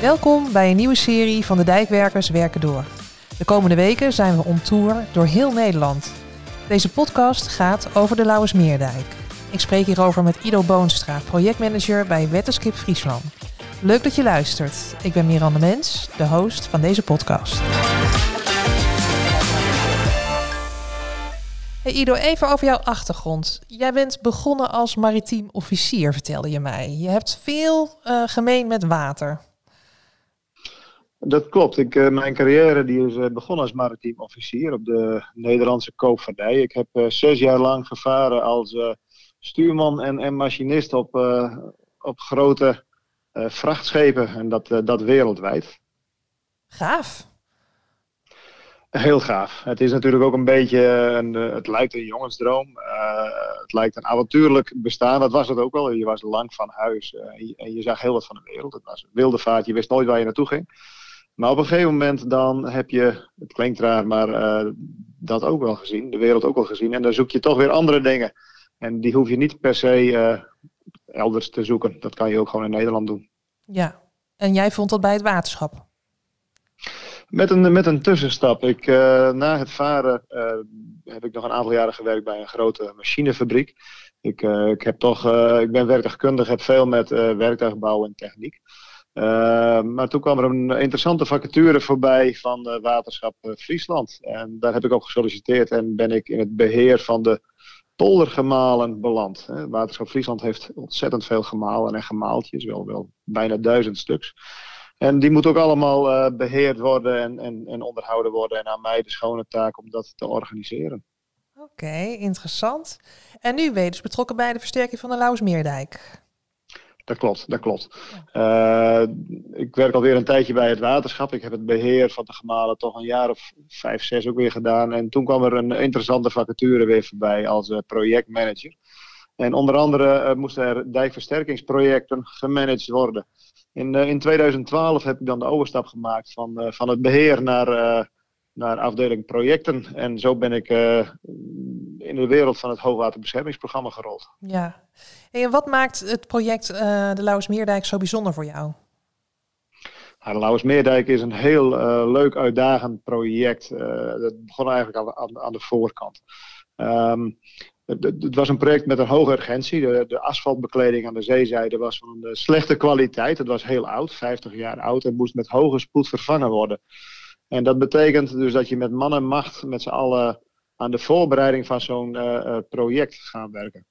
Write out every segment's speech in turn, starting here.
Welkom bij een nieuwe serie van de Dijkwerkers Werken Door. De komende weken zijn we on tour door heel Nederland. Deze podcast gaat over de Lauwersmeerdijk. Ik spreek hierover met Ido Boonstra, projectmanager bij Wetterskip Friesland. Leuk dat je luistert. Ik ben Miranda Mens, de host van deze podcast. Hey Ido, even over jouw achtergrond. Jij bent begonnen als maritiem officier, vertelde je mij. Je hebt veel uh, gemeen met water. Dat klopt. Ik, uh, mijn carrière die is uh, begonnen als maritiem officier op de Nederlandse koopvaardij. Ik heb zes jaar lang gevaren als stuurman en, en machinist op, op grote vrachtschepen en dat, dat wereldwijd. Gaaf. Heel gaaf. Het is natuurlijk ook een beetje, een, het lijkt een jongensdroom. Het lijkt een avontuurlijk bestaan. Dat was het ook wel. Je was lang van huis en, je, en, je, zag heel wat van de wereld. Het was wilde vaart, je wist nooit waar je naartoe ging. Maar op een gegeven moment dan heb je, het klinkt raar, maar uh, dat ook wel gezien. De wereld ook wel gezien. En dan zoek je toch weer andere dingen. En die hoef je niet per se elders te zoeken. Dat kan je ook gewoon in Nederland doen. Ja, en jij vond dat bij het waterschap? Met een, met een tussenstap. Ik, uh, na het varen heb ik nog een aantal jaren gewerkt bij een grote machinefabriek. Ik, ik, heb toch, ik ben werktuigkundig, heb veel met werktuigbouw en techniek. Maar toen kwam er een interessante vacature voorbij van Waterschap Friesland. En daar heb ik op gesolliciteerd en ben ik in het beheer van de poldergemalen beland. Waterschap Friesland heeft ontzettend veel gemalen en gemaaltjes, wel, wel bijna duizend stuks. En die moet ook allemaal uh, beheerd worden en, en, en, onderhouden worden. En aan mij de schone taak om dat te organiseren. Oké, interessant. En nu ben je dus betrokken bij de versterking van de Lauwersmeerdijk. Dat klopt, dat klopt. Uh, ik werk alweer een tijdje bij het waterschap. Ik heb het beheer van de gemalen toch een jaar of vijf, zes ook weer gedaan. En toen kwam er een interessante vacature weer voorbij als uh, projectmanager. En onder andere moesten er dijkversterkingsprojecten gemanaged worden. In, in 2012 heb ik dan de overstap gemaakt van, van het beheer naar, naar afdeling projecten. En zo ben ik in de wereld van het hoogwaterbeschermingsprogramma gerold. Ja, en wat maakt het project de Lauwersmeerdijk zo bijzonder voor jou? Nou, de Lauwersmeerdijk is een heel leuk uitdagend project. dat begon eigenlijk aan, aan, aan de voorkant. Um, het was een project met een hoge urgentie. De, de, asfaltbekleding aan de zeezijde was van een slechte kwaliteit. Het was heel oud, 50 jaar oud, en moest met hoge spoed vervangen worden. En dat betekent dus dat je met man en macht met z'n allen aan de voorbereiding van zo'n uh, project gaat werken.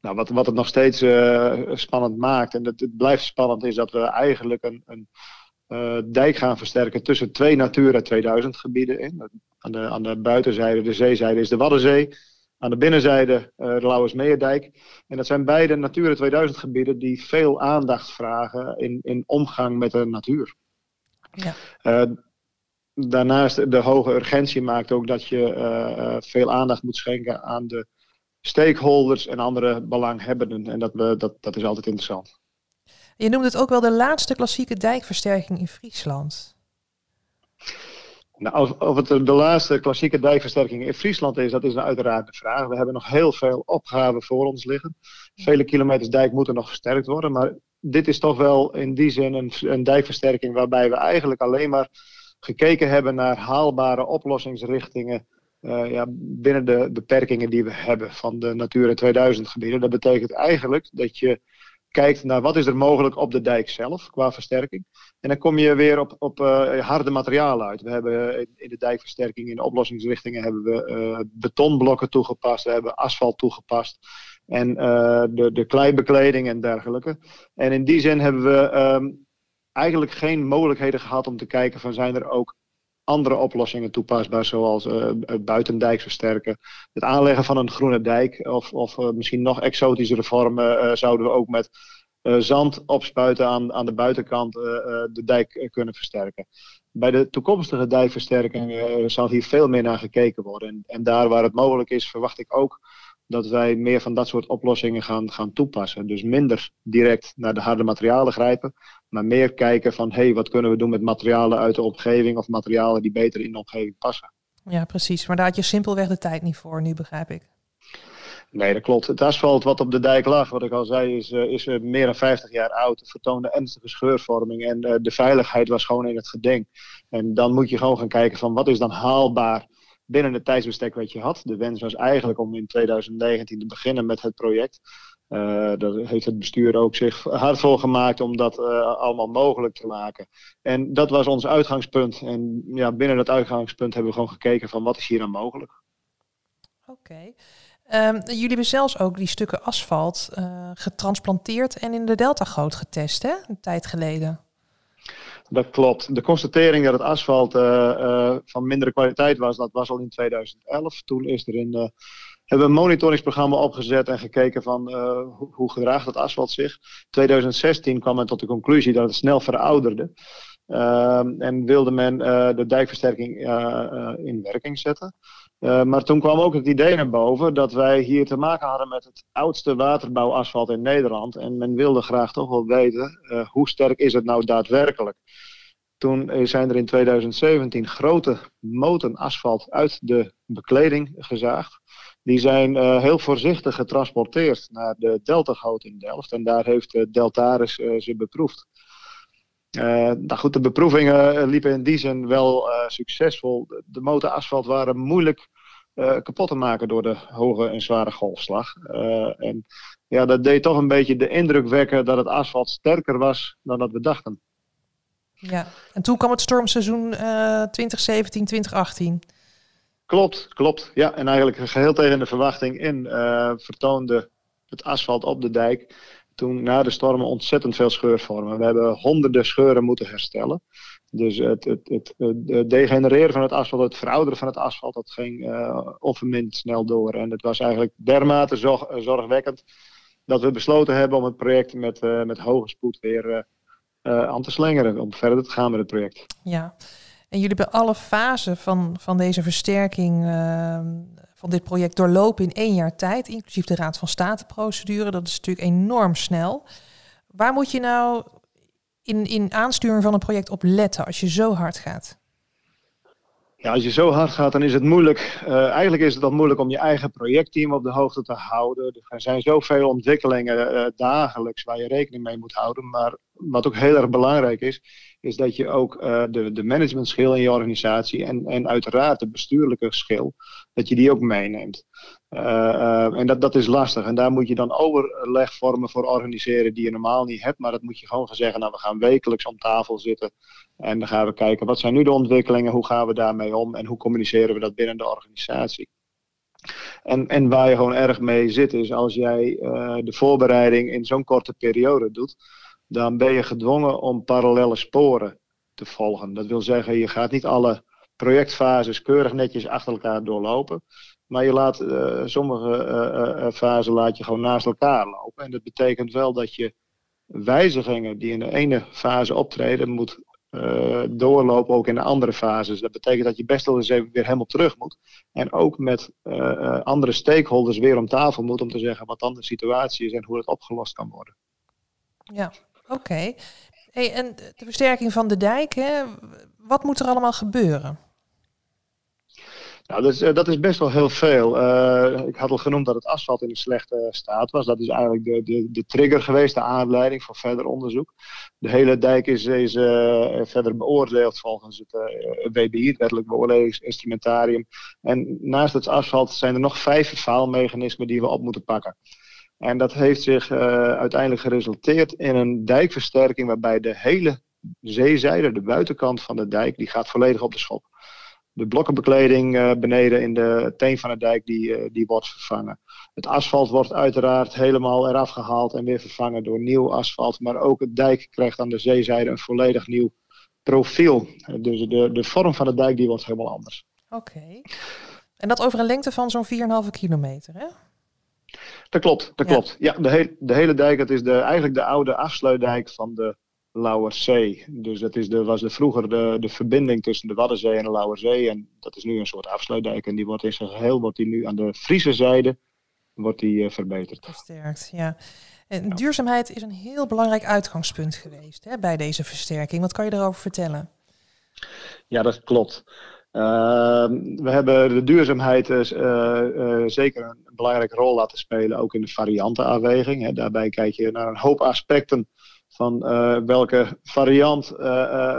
Nou, wat, wat het nog steeds uh, spannend maakt, en het, het, blijft spannend, is dat we eigenlijk een, een dijk gaan versterken tussen twee Natura 2000 gebieden in. Aan de, aan de buitenzijde, de zeezijde, is de Waddenzee. Aan de binnenzijde uh, de Lauwersmeerdijk. En dat zijn beide Natura 2000 gebieden die veel aandacht vragen in, in omgang met de natuur. Ja. Daarnaast de hoge urgentie maakt ook dat je uh, veel aandacht moet schenken aan de stakeholders en andere belanghebbenden. En dat, dat, dat is altijd interessant. Je noemde het ook wel de laatste klassieke dijkversterking in Friesland. Nou, of, of het de laatste klassieke dijkversterking in Friesland is, dat is een uiteraard de vraag. We hebben nog heel veel opgaven voor ons liggen. Vele kilometers dijk moeten nog versterkt worden. Maar dit is toch wel in die zin een, een dijkversterking waarbij we eigenlijk alleen maar gekeken hebben naar haalbare oplossingsrichtingen uh, ja, binnen de beperkingen die we hebben van de Natura 2000 gebieden. Dat betekent eigenlijk dat je kijkt naar wat is er mogelijk op de dijk zelf qua versterking. En dan kom je weer op, op uh, harde materialen uit. We hebben in de dijkversterking, in de oplossingsrichtingen, hebben we uh, betonblokken toegepast, we hebben asfalt toegepast en de, de kleibekleding en dergelijke. En in die zin hebben we um, eigenlijk geen mogelijkheden gehad om te kijken van zijn er ook andere oplossingen toepasbaar, zoals uh, buitendijk versterken, het aanleggen van een groene dijk of, of uh, misschien nog exotischere vormen zouden we ook met zand opspuiten aan, aan de buitenkant de dijk kunnen versterken. Bij de toekomstige dijkversterking zal hier veel meer naar gekeken worden. En, en daar waar het mogelijk is, verwacht ik ook dat wij meer van dat soort oplossingen gaan, gaan toepassen. Dus minder direct naar de harde materialen grijpen, maar meer kijken van hé, hey, wat kunnen we doen met materialen uit de omgeving of materialen die beter in de omgeving passen. Ja, precies. Maar daar had je simpelweg de tijd niet voor, nu begrijp ik. Nee, dat klopt. Het asfalt wat op de dijk lag, wat ik al zei, is, uh, is uh, meer dan 50 jaar oud. Het vertoonde ernstige scheurvorming en uh, de veiligheid was gewoon in het geding. En dan moet je gewoon gaan kijken van wat is dan haalbaar binnen het tijdsbestek wat je had. De wens was eigenlijk om in 2019 te beginnen met het project. Uh, daar heeft het bestuur ook zich hard voor gemaakt om dat uh, allemaal mogelijk te maken. En dat was ons uitgangspunt. En ja, binnen dat uitgangspunt hebben we gewoon gekeken van wat is hier dan mogelijk. Oké. Um, jullie hebben zelfs ook die stukken asfalt uh, getransplanteerd en in de deltagoot getest, hè? Een tijd geleden. Dat klopt. De constatering dat het asfalt van mindere kwaliteit was, dat was al in 2011. Toen is er in hebben we een monitoringsprogramma opgezet en gekeken van hoe, hoe gedraagt het asfalt zich. 2016 kwam men tot de conclusie dat het snel verouderde. Uh, en wilde men de dijkversterking in werking zetten. Maar toen kwam ook het idee naar boven dat wij hier te maken hadden met het oudste waterbouwasfalt in Nederland. En men wilde graag toch wel weten hoe sterk is het nou daadwerkelijk. Toen zijn er in 2017 grote moten asfalt uit de bekleding gezaagd. Die zijn uh, heel voorzichtig getransporteerd naar de Deltagoot in Delft. En daar heeft Deltaris ze beproefd. Nou goed, de beproevingen liepen in die zin wel succesvol. De, motorasfalt waren moeilijk kapot te maken door de hoge en zware golfslag. en ja, dat deed toch een beetje de indruk wekken dat het asfalt sterker was dan dat we dachten. Ja, en toen kwam het stormseizoen 2017, 2018. Klopt, klopt. Ja, en eigenlijk geheel tegen de verwachting in uh, vertoonde het asfalt op de dijk toen na de stormen ontzettend veel scheurvormen. We hebben honderden scheuren moeten herstellen. Dus het, het, het, degenereren van het asfalt, het verouderen van het asfalt, dat ging uh, onverminderd snel door. En het was eigenlijk dermate zorg, zorgwekkend dat we besloten hebben om het project met, uh, met hoge spoed weer aan te slingeren. Om verder te gaan met het project. Ja, en jullie hebben alle fasen van, van deze versterking uh, van dit project doorlopen in één jaar tijd, inclusief de Raad van State-procedure. Dat is natuurlijk enorm snel. Waar moet je nou in, in aansturing van een project op letten als je zo hard gaat? Ja, als je zo hard gaat, dan is het moeilijk. Uh, eigenlijk is het dan moeilijk om je eigen projectteam op de hoogte te houden. Er zijn zoveel ontwikkelingen uh, dagelijks waar je rekening mee moet houden. Maar wat ook heel erg belangrijk is, is dat je ook uh, de, de managementschil in je organisatie en, en uiteraard de bestuurlijke schil, dat je die ook meeneemt. Uh, uh, en dat, dat is lastig. En daar moet je dan overlegvormen voor organiseren die je normaal niet hebt. Maar dat moet je gewoon gaan zeggen, nou we gaan wekelijks om tafel zitten. En dan gaan we kijken, wat zijn nu de ontwikkelingen, hoe gaan we daarmee om en hoe communiceren we dat binnen de organisatie. En, en waar je gewoon erg mee zit, is als jij de voorbereiding in zo'n korte periode doet, dan ben je gedwongen om parallele sporen te volgen. Dat wil zeggen, je gaat niet alle projectfases keurig netjes achter elkaar doorlopen. Maar je laat uh, sommige uh, fasen laat je gewoon naast elkaar lopen. En dat betekent wel dat je wijzigingen die in de ene fase optreden, moet doorlopen ook in de andere fases. Dat betekent dat je best wel eens even weer helemaal terug moet. En ook met andere stakeholders weer om tafel moet om te zeggen wat dan de situatie is en hoe het opgelost kan worden. Ja, Oké. Hey, en de versterking van de dijk, hè? wat moet er allemaal gebeuren? Nou, dat is, dat is best wel heel veel. Uh, ik had al genoemd dat het asfalt in een slechte staat was. Dat is eigenlijk de, de, de trigger geweest, de aanleiding voor verder onderzoek. De hele dijk is, is uh, verder beoordeeld volgens het WBI, het wettelijk beoordelingsinstrumentarium. En naast het asfalt zijn er nog vijf faalmechanismen die we op moeten pakken. En dat heeft zich uh, uiteindelijk geresulteerd in een dijkversterking waarbij de hele zeezijde, de buitenkant van de dijk, die gaat volledig op de schop. De blokkenbekleding uh, beneden in de teen van de dijk, die, uh, die wordt vervangen. Het asfalt wordt uiteraard helemaal eraf gehaald en weer vervangen door nieuw asfalt. Maar ook het dijk krijgt aan de zeezijde een volledig nieuw profiel. Dus de, de vorm van de dijk die wordt helemaal anders. Oké. En dat over een lengte van zo'n 4,5 kilometer, hè? Dat klopt, dat klopt. Ja, de, he de hele dijk, dat is de, eigenlijk de oude afsluitdijk van de Lauwerzee. Dus dat is de, was de, vroeger de, de verbinding tussen de Waddenzee en de Lauwerzee. En dat is nu een soort afsluitdijk. En die wordt in zijn geheel, wordt die nu aan de Friese zijde, wordt die uh, verbeterd. Versterkt, ja. En duurzaamheid is een heel belangrijk uitgangspunt geweest hè, bij deze versterking. Wat kan je daarover vertellen? Ja, dat klopt. Ehm, we hebben de duurzaamheid zeker een belangrijke rol laten spelen, ook in de variantenafweging. Hè. Daarbij kijk je naar een hoop aspecten van welke variant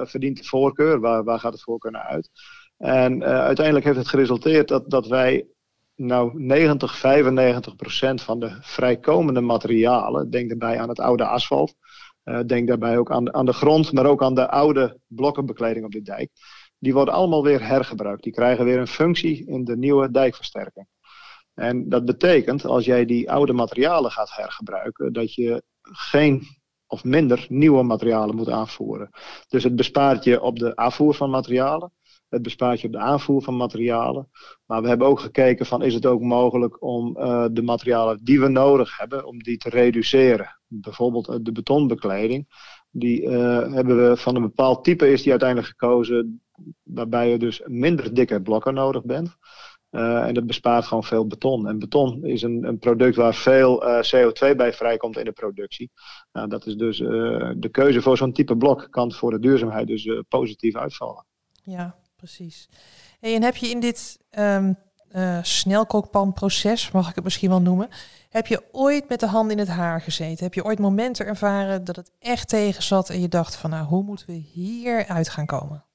verdient de voorkeur, waar, gaat het voorkeur naar uit. En uiteindelijk heeft het geresulteerd dat, dat wij nou 90, 95 procent van de vrijkomende materialen, denk daarbij aan het oude asfalt, denk daarbij ook aan aan de grond, maar ook aan de oude blokkenbekleding op de dijk, die worden allemaal weer hergebruikt. Die krijgen weer een functie in de nieuwe dijkversterking. En dat betekent, als jij die oude materialen gaat hergebruiken, dat je geen of minder nieuwe materialen moet aanvoeren. Dus het bespaart je op de afvoer van materialen. Het bespaart je op de aanvoer van materialen. Maar we hebben ook gekeken van is het ook mogelijk om uh, de materialen die we nodig hebben, om die te reduceren. Bijvoorbeeld uh, de betonbekleding. Die uh, hebben we van een bepaald type is die uiteindelijk gekozen, waarbij je dus minder dikke blokken nodig bent. en dat bespaart gewoon veel beton. En beton is een, een product waar veel CO2 bij vrijkomt in de productie. Nou, dat is dus de keuze voor zo'n type blok kan voor de duurzaamheid dus positief uitvallen. Ja, precies. En heb je in dit uh, snelkookpanproces, mag ik het misschien wel noemen, heb je ooit met de hand in het haar gezeten? Heb je ooit momenten ervaren dat het echt tegen zat en je dacht van nou, hoe moeten we hier uit gaan komen?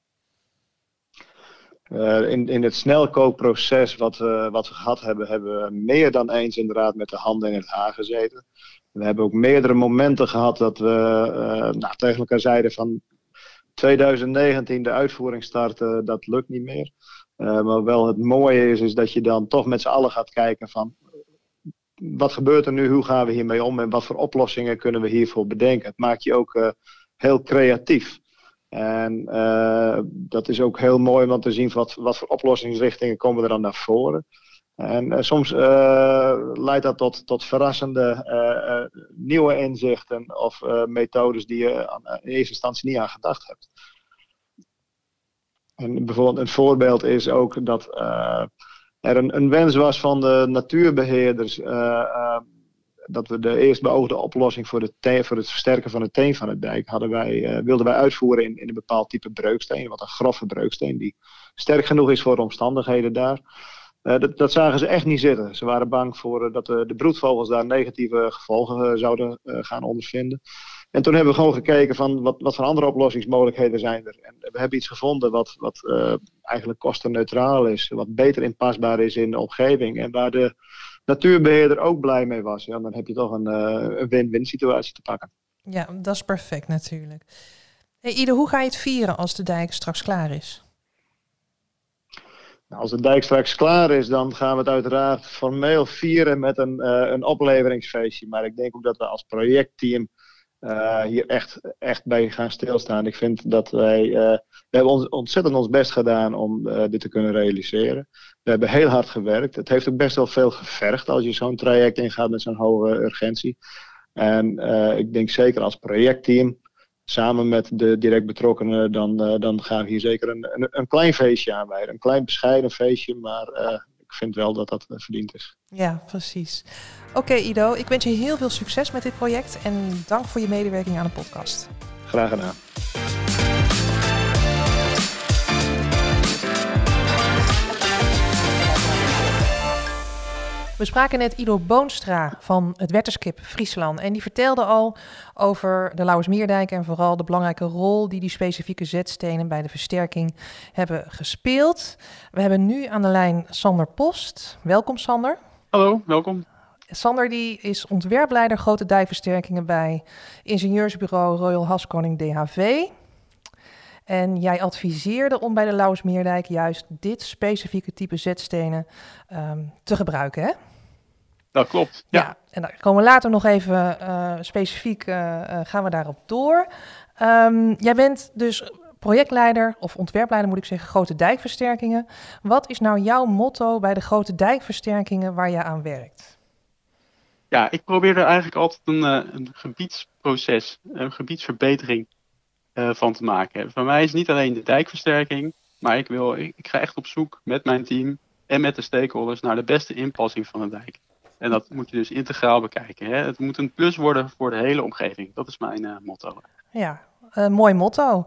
Uh, in, in het snelkookproces wat wat we gehad hebben, hebben we meer dan eens inderdaad met de handen in het haar gezeten. We hebben ook meerdere momenten gehad dat we uh, nou, tegen elkaar zeiden van 2019 de uitvoering starten, dat lukt niet meer. Maar wel het mooie is, is dat je dan toch met z'n allen gaat kijken van wat gebeurt er nu, hoe gaan we hiermee om en wat voor oplossingen kunnen we hiervoor bedenken. Het maakt je ook heel creatief. En uh, dat is ook heel mooi om te zien wat, wat voor oplossingsrichtingen komen er dan naar voren. En uh, soms uh, leidt dat tot, tot verrassende nieuwe inzichten of methodes die je in eerste instantie niet aan gedacht hebt. En bijvoorbeeld een voorbeeld is ook dat er een, een, wens was van de natuurbeheerders dat we de eerst beoogde oplossing voor, voor het versterken van het teen van het dijk hadden wij, wilden wij uitvoeren in, in een bepaald type breuksteen, wat een grove breuksteen die sterk genoeg is voor de omstandigheden daar. Uh, dat, dat, zagen ze echt niet zitten. Ze waren bang voor uh, dat de, de, broedvogels daar negatieve gevolgen zouden gaan ondervinden. En toen hebben we gewoon gekeken van wat, wat voor andere oplossingsmogelijkheden zijn er. En we hebben iets gevonden wat, wat eigenlijk kostenneutraal is. Wat beter inpasbaar is in de omgeving. En waar de natuurbeheerder ook blij mee was. Ja, dan heb je toch een win-win situatie te pakken. Ja, dat is perfect natuurlijk. Hey Ieder, hoe ga je het vieren als de dijk straks klaar is? Nou, als de dijk straks klaar is, dan gaan we het uiteraard formeel vieren met een, uh, een opleveringsfeestje. Maar ik denk ook dat we als projectteam uh, hier echt, echt bij gaan stilstaan. Ik vind dat wij, uh, we hebben ons, ontzettend ons best gedaan om dit te kunnen realiseren. We hebben heel hard gewerkt. Het heeft ook best wel veel gevergd als je zo'n traject ingaat met zo'n hoge urgentie. En ik denk zeker als projectteam samen met de direct betrokkenen, dan, dan gaan we hier zeker een, een, een, klein feestje aanwijden. Een klein bescheiden feestje, maar ik vind wel dat dat verdiend is. Ja, precies. Oké Ido, ik wens je heel veel succes met dit project en dank voor je medewerking aan de podcast. Graag gedaan. We spraken net Ido Boonstra van het Wetterskip Friesland. En die vertelde al over de Lauwersmeerdijk en vooral de belangrijke rol die die specifieke zetstenen bij de versterking hebben gespeeld. We hebben nu aan de lijn Sander Post. Welkom Sander. Hallo, welkom. Sander die is ontwerpleider grote dijversterkingen bij ingenieursbureau Royal Haskoning DHV. En jij adviseerde om bij de Lauwersmeerdijk juist dit specifieke type zetstenen um, te gebruiken, hè? Dat klopt, ja. ja en daar komen we later nog even uh, specifiek, uh, gaan we daarop door. Um, jij bent dus projectleider of ontwerpleider moet ik zeggen, grote dijkversterkingen. Wat is nou jouw motto bij de grote dijkversterkingen waar je aan werkt? Ja, ik probeer er eigenlijk altijd een, een gebiedsproces, een gebiedsverbetering uh, van te maken hebben. Voor mij is niet alleen de dijkversterking, maar ik, wil, ik, ik, ga echt op zoek met mijn team en met de stakeholders naar de beste inpassing van de dijk. En dat moet je dus integraal bekijken. Hè? Het moet een plus worden voor de hele omgeving. Dat is mijn uh, motto. Ja, mooi motto.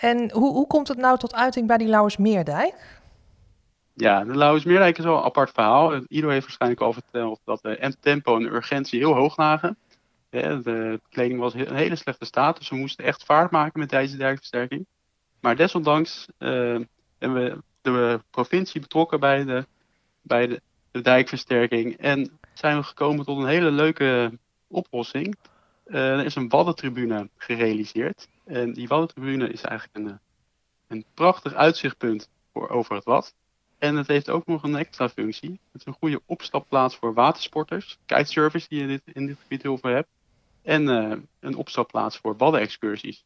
En hoe, hoe komt het nou tot uiting bij die Lauwersmeerdijk? Ja, de Lauwersmeerdijk is wel een apart verhaal. Ido heeft waarschijnlijk al verteld dat de tempo en de urgentie heel hoog lagen. De kleding was in een hele slechte staat, dus we moesten echt vaart maken met deze dijkversterking. Maar desondanks hebben we de provincie betrokken bij de, bij de, dijkversterking. En zijn we gekomen tot een hele leuke oplossing. Uh, er is een waddentribune gerealiseerd. En die waddentribune is eigenlijk een, een prachtig uitzichtpunt voor, over het Wad. En het heeft ook nog een extra functie. Het is een goede opstapplaats voor watersporters, kitesurfers die je dit, in dit gebied heel veel hebt. En uh, een opstapplaats voor waddenexcursies.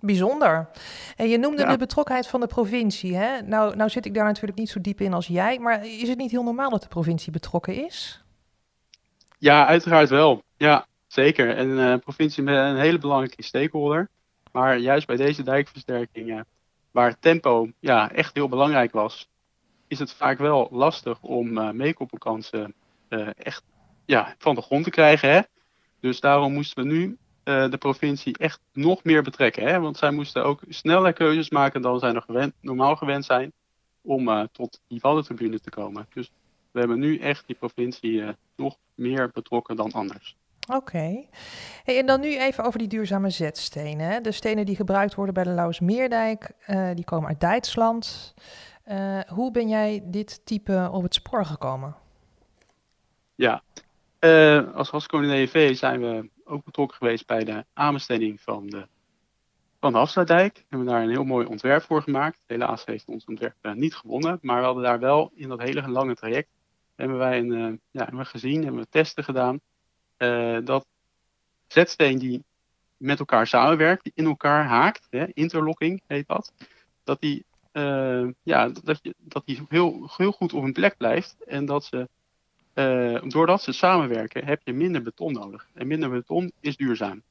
Bijzonder. En je noemde de betrokkenheid van de provincie. Hè? Nou, nou zit ik daar natuurlijk niet zo diep in als jij, maar is het niet heel normaal dat de provincie betrokken is? Ja, uiteraard wel. Ja, zeker. En uh, provincie met een hele belangrijke stakeholder. Maar juist bij deze dijkversterkingen, waar tempo ja, echt heel belangrijk was, is het vaak wel lastig om uh, meekoppelkansen echt ja, van de grond te krijgen. Hè? Dus daarom moesten we nu uh, de provincie echt nog meer betrekken. Hè? Want zij moesten ook sneller keuzes maken dan zij nog gewend, normaal gewend zijn om uh, tot die waddentribune te komen. Dus we hebben nu echt die provincie uh, nog meer betrokken dan anders. Oké. Okay. Hey, en dan nu even over die duurzame zetstenen. Hè? De stenen die gebruikt worden bij de Lauwersmeerdijk, die komen uit Duitsland. hoe ben jij dit type op het spoor gekomen? Ja, als Hasco EV zijn we ook betrokken geweest bij de aanbesteding van de, van de. We hebben daar een heel mooi ontwerp voor gemaakt. Helaas heeft ons ontwerp uh, niet gewonnen, maar we hadden daar wel in dat hele lange traject hebben wij een, uh, ja, hebben gezien, hebben we testen gedaan, uh, dat zetsteen die met elkaar samenwerkt, die in elkaar haakt, hè, interlocking heet dat, dat die, ja, dat, dat die heel, heel goed op hun plek blijft en dat ze uh, doordat ze samenwerken, heb je minder beton nodig. En minder beton is duurzaam.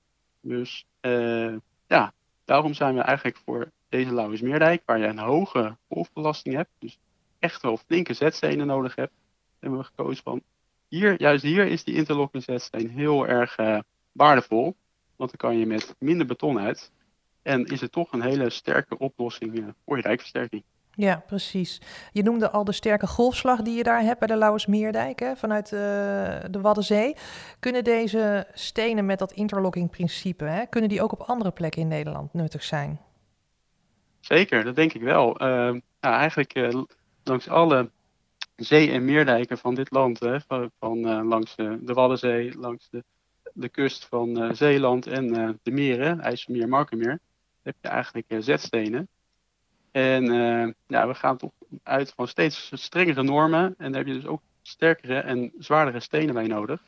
Dus uh, ja, daarom zijn we eigenlijk voor deze Lauwersmeerdijk, waar je een hoge golfbelasting hebt, dus echt wel flinke zetstenen nodig hebt, hebben we gekozen van hier, juist hier is die interlocking zetsteen heel erg uh, waardevol. Want dan kan je met minder beton uit. En is het toch een hele sterke oplossing voor je rijkversterking. Ja, precies. Je noemde al de sterke golfslag die je daar hebt bij de Lauwersmeerdijk, vanuit uh, de Waddenzee. Kunnen deze stenen met dat interlocking principe, hè, kunnen die ook op andere plekken in Nederland nuttig zijn? Zeker, dat denk ik wel. Uh, nou, eigenlijk uh, langs alle zee- en meerdijken van dit land, hè, van, van langs de Waddenzee, langs de, de kust van Zeeland en de meren, IJsselmeer, Markenmeer, heb je eigenlijk zetstenen. En uh, ja, we gaan toch uit van steeds strengere normen. En daar heb je dus ook sterkere en zwaardere stenen bij nodig.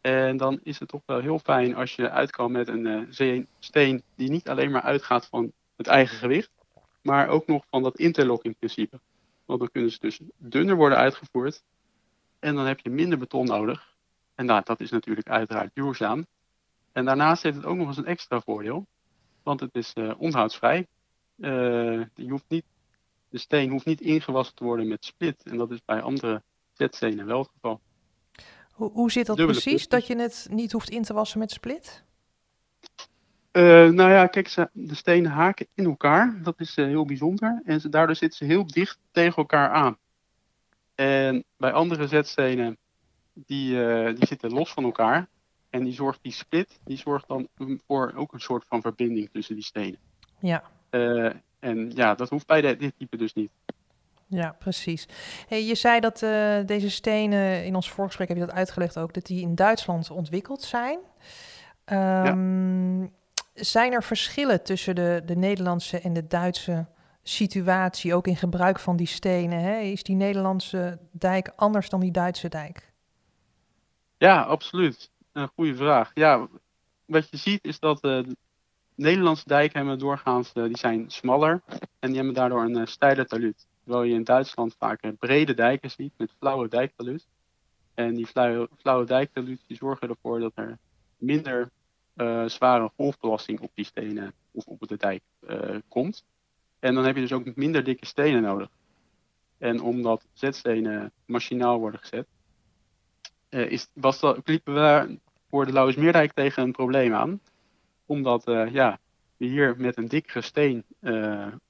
En dan is het toch wel heel fijn als je uitkomt met een uh, steen die niet alleen maar uitgaat van het eigen gewicht, maar ook nog van dat interlocking principe. Want dan kunnen ze dus dunner worden uitgevoerd en dan heb je minder beton nodig. En nou, dat is natuurlijk uiteraard duurzaam. En daarnaast heeft het ook nog eens een extra voordeel, want het is uh, onderhoudsvrij. Uh, je hoeft niet, de steen hoeft niet ingewassen te worden met split. En dat is bij andere zetstenen wel het geval. Hoe, hoe zit dat precies, dat je het niet hoeft in te wassen met split? Uh, nou ja, kijk, de stenen haken in elkaar. Dat is uh, heel bijzonder. En ze, daardoor zitten ze heel dicht tegen elkaar aan. En bij andere zetstenen, die, die zitten los van elkaar. En die zorgt die split, die zorgt dan voor ook een soort van verbinding tussen die stenen. Ja. Uh, en ja, dat hoeft bij de, dit type dus niet. Ja, precies. Hey, je zei dat uh, deze stenen, in ons voorgesprek heb je dat uitgelegd ook, dat die in Duitsland ontwikkeld zijn. Um, ja. Zijn er verschillen tussen de, de Nederlandse en de Duitse situatie, ook in gebruik van die stenen? Hè? Is die Nederlandse dijk anders dan die Duitse dijk? Ja, absoluut. Een goede vraag. Ja, wat je ziet is dat uh, Nederlandse dijken hebben doorgaans, uh, die zijn smaller en die hebben daardoor een uh, steile taluut. Terwijl je in Duitsland vaak uh, brede dijken ziet met flauwe dijktaluut. En die flauwe, flauwe die zorgen ervoor dat er minder zware golfbelasting op die stenen of op de dijk komt. En dan heb je dus ook minder dikke stenen nodig. En omdat zetstenen machinaal worden gezet, is, was dat, liepen we voor de Lauwersmeerdijk tegen een probleem aan omdat uh, ja, we hier met een dikkere steen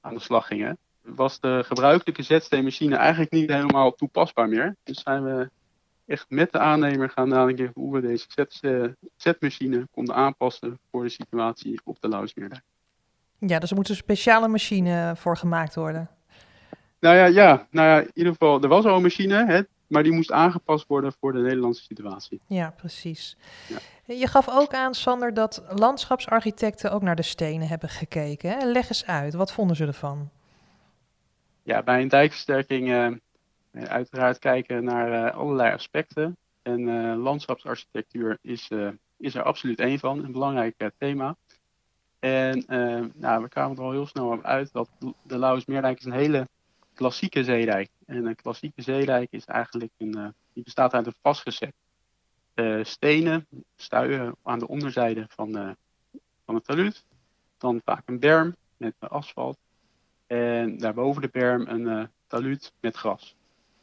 aan de slag gingen, was de gebruikelijke zetsteenmachine eigenlijk niet helemaal toepasbaar meer. Dus zijn we echt met de aannemer gaan nadenken hoe we deze zet, zetmachine konden aanpassen voor de situatie op de Lauwersmeerdijk. Ja, dus er moet een speciale machine voor gemaakt worden. Nou ja, ja, nou ja, in ieder geval, er was al een machine, hè, maar die moest aangepast worden voor de Nederlandse situatie. Ja, precies. Ja. Je gaf ook aan, Sander, dat landschapsarchitecten ook naar de stenen hebben gekeken. Leg eens uit, wat vonden ze ervan? Ja, bij een dijkversterking uh, uiteraard kijken naar uh, allerlei aspecten. En uh, landschapsarchitectuur is, is er absoluut één van, een belangrijk thema. En nou, we kwamen er al heel snel op uit dat de Lauwersmeerdijk is een hele klassieke zeedijk. En een klassieke zeedijk is eigenlijk een, die bestaat uit een vastgezet stenen, stuien aan de onderzijde van, uh, van het talud. Dan vaak een berm met asfalt. En daarboven de berm een talud met gras.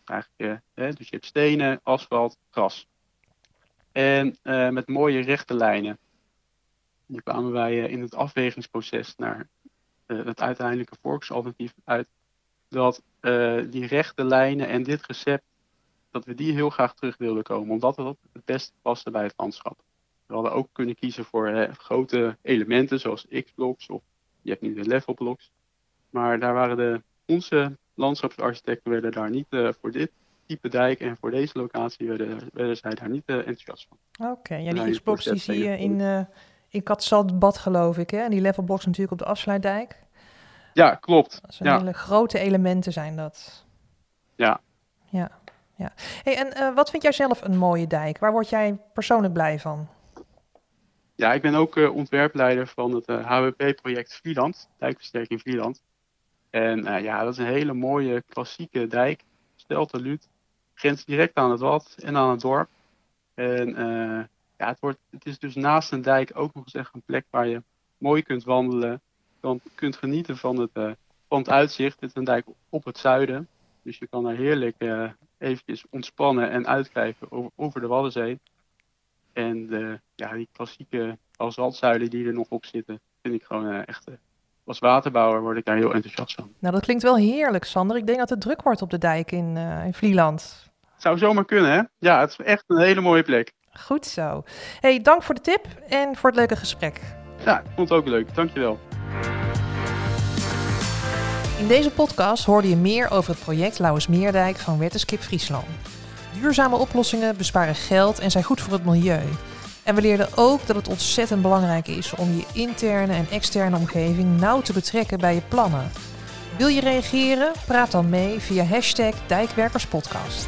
Eigenlijk, dus je hebt stenen, asfalt, gras. En met mooie rechte lijnen. Nu kwamen wij in het afwegingsproces naar het uiteindelijke volksalternatief uit dat uh, die rechte lijnen en dit recept, dat we die heel graag terug wilden komen, omdat het het beste paste bij het landschap. We hadden ook kunnen kiezen voor grote elementen zoals X-blocks of je hebt nu de level blocks. Maar daar waren de, onze landschapsarchitecten werden daar niet uh, voor dit type dijk en voor deze locatie werden, werden zij daar niet enthousiast van. Oké, okay, ja, die X-blocks die zie je in, uh, in Katzaldbad geloof ik hè? En die level blocks natuurlijk op de afsluitdijk. Ja, klopt. Dat zijn hele grote elementen zijn dat. Ja. Ja, ja. Hey, en uh, wat vind jij zelf een mooie dijk? Waar word jij persoonlijk blij van? Ja, ik ben ook uh, ontwerpleider van het uh, eh, HWP-project Vlieland, dijkversterking Vlieland. En ja, dat is een hele mooie klassieke dijk, stelteluut. Grenst direct aan het wat en aan het dorp. En ja, het, wordt, het is dus naast een dijk ook nog eens echt een plek waar je mooi kunt wandelen kunt genieten van het, van het uitzicht. Het is een dijk op het zuiden. Dus je kan daar heerlijk uh, eventjes ontspannen en uitkijken over, over de Waddenzee. En de, ja, die klassieke basaltzuilen die er nog op zitten, vind ik gewoon uh, echt... als waterbouwer word ik daar heel enthousiast van. Nou, dat klinkt wel heerlijk, Sander. Ik denk dat het druk wordt op de dijk in, in Vlieland. Zou zomaar kunnen, hè? Ja, het is echt een hele mooie plek. Goed zo. Hey, dank voor de tip en voor het leuke gesprek. Ja, ik vond het ook leuk. Dankjewel. In deze podcast hoorde je meer over het project Lauwersmeerdijk van Wetterskip Friesland. Duurzame oplossingen besparen geld en zijn goed voor het milieu. En we leerden ook dat het ontzettend belangrijk is om je interne en externe omgeving nauw te betrekken bij je plannen. Wil je reageren? Praat dan mee via hashtag Dijkwerkerspodcast.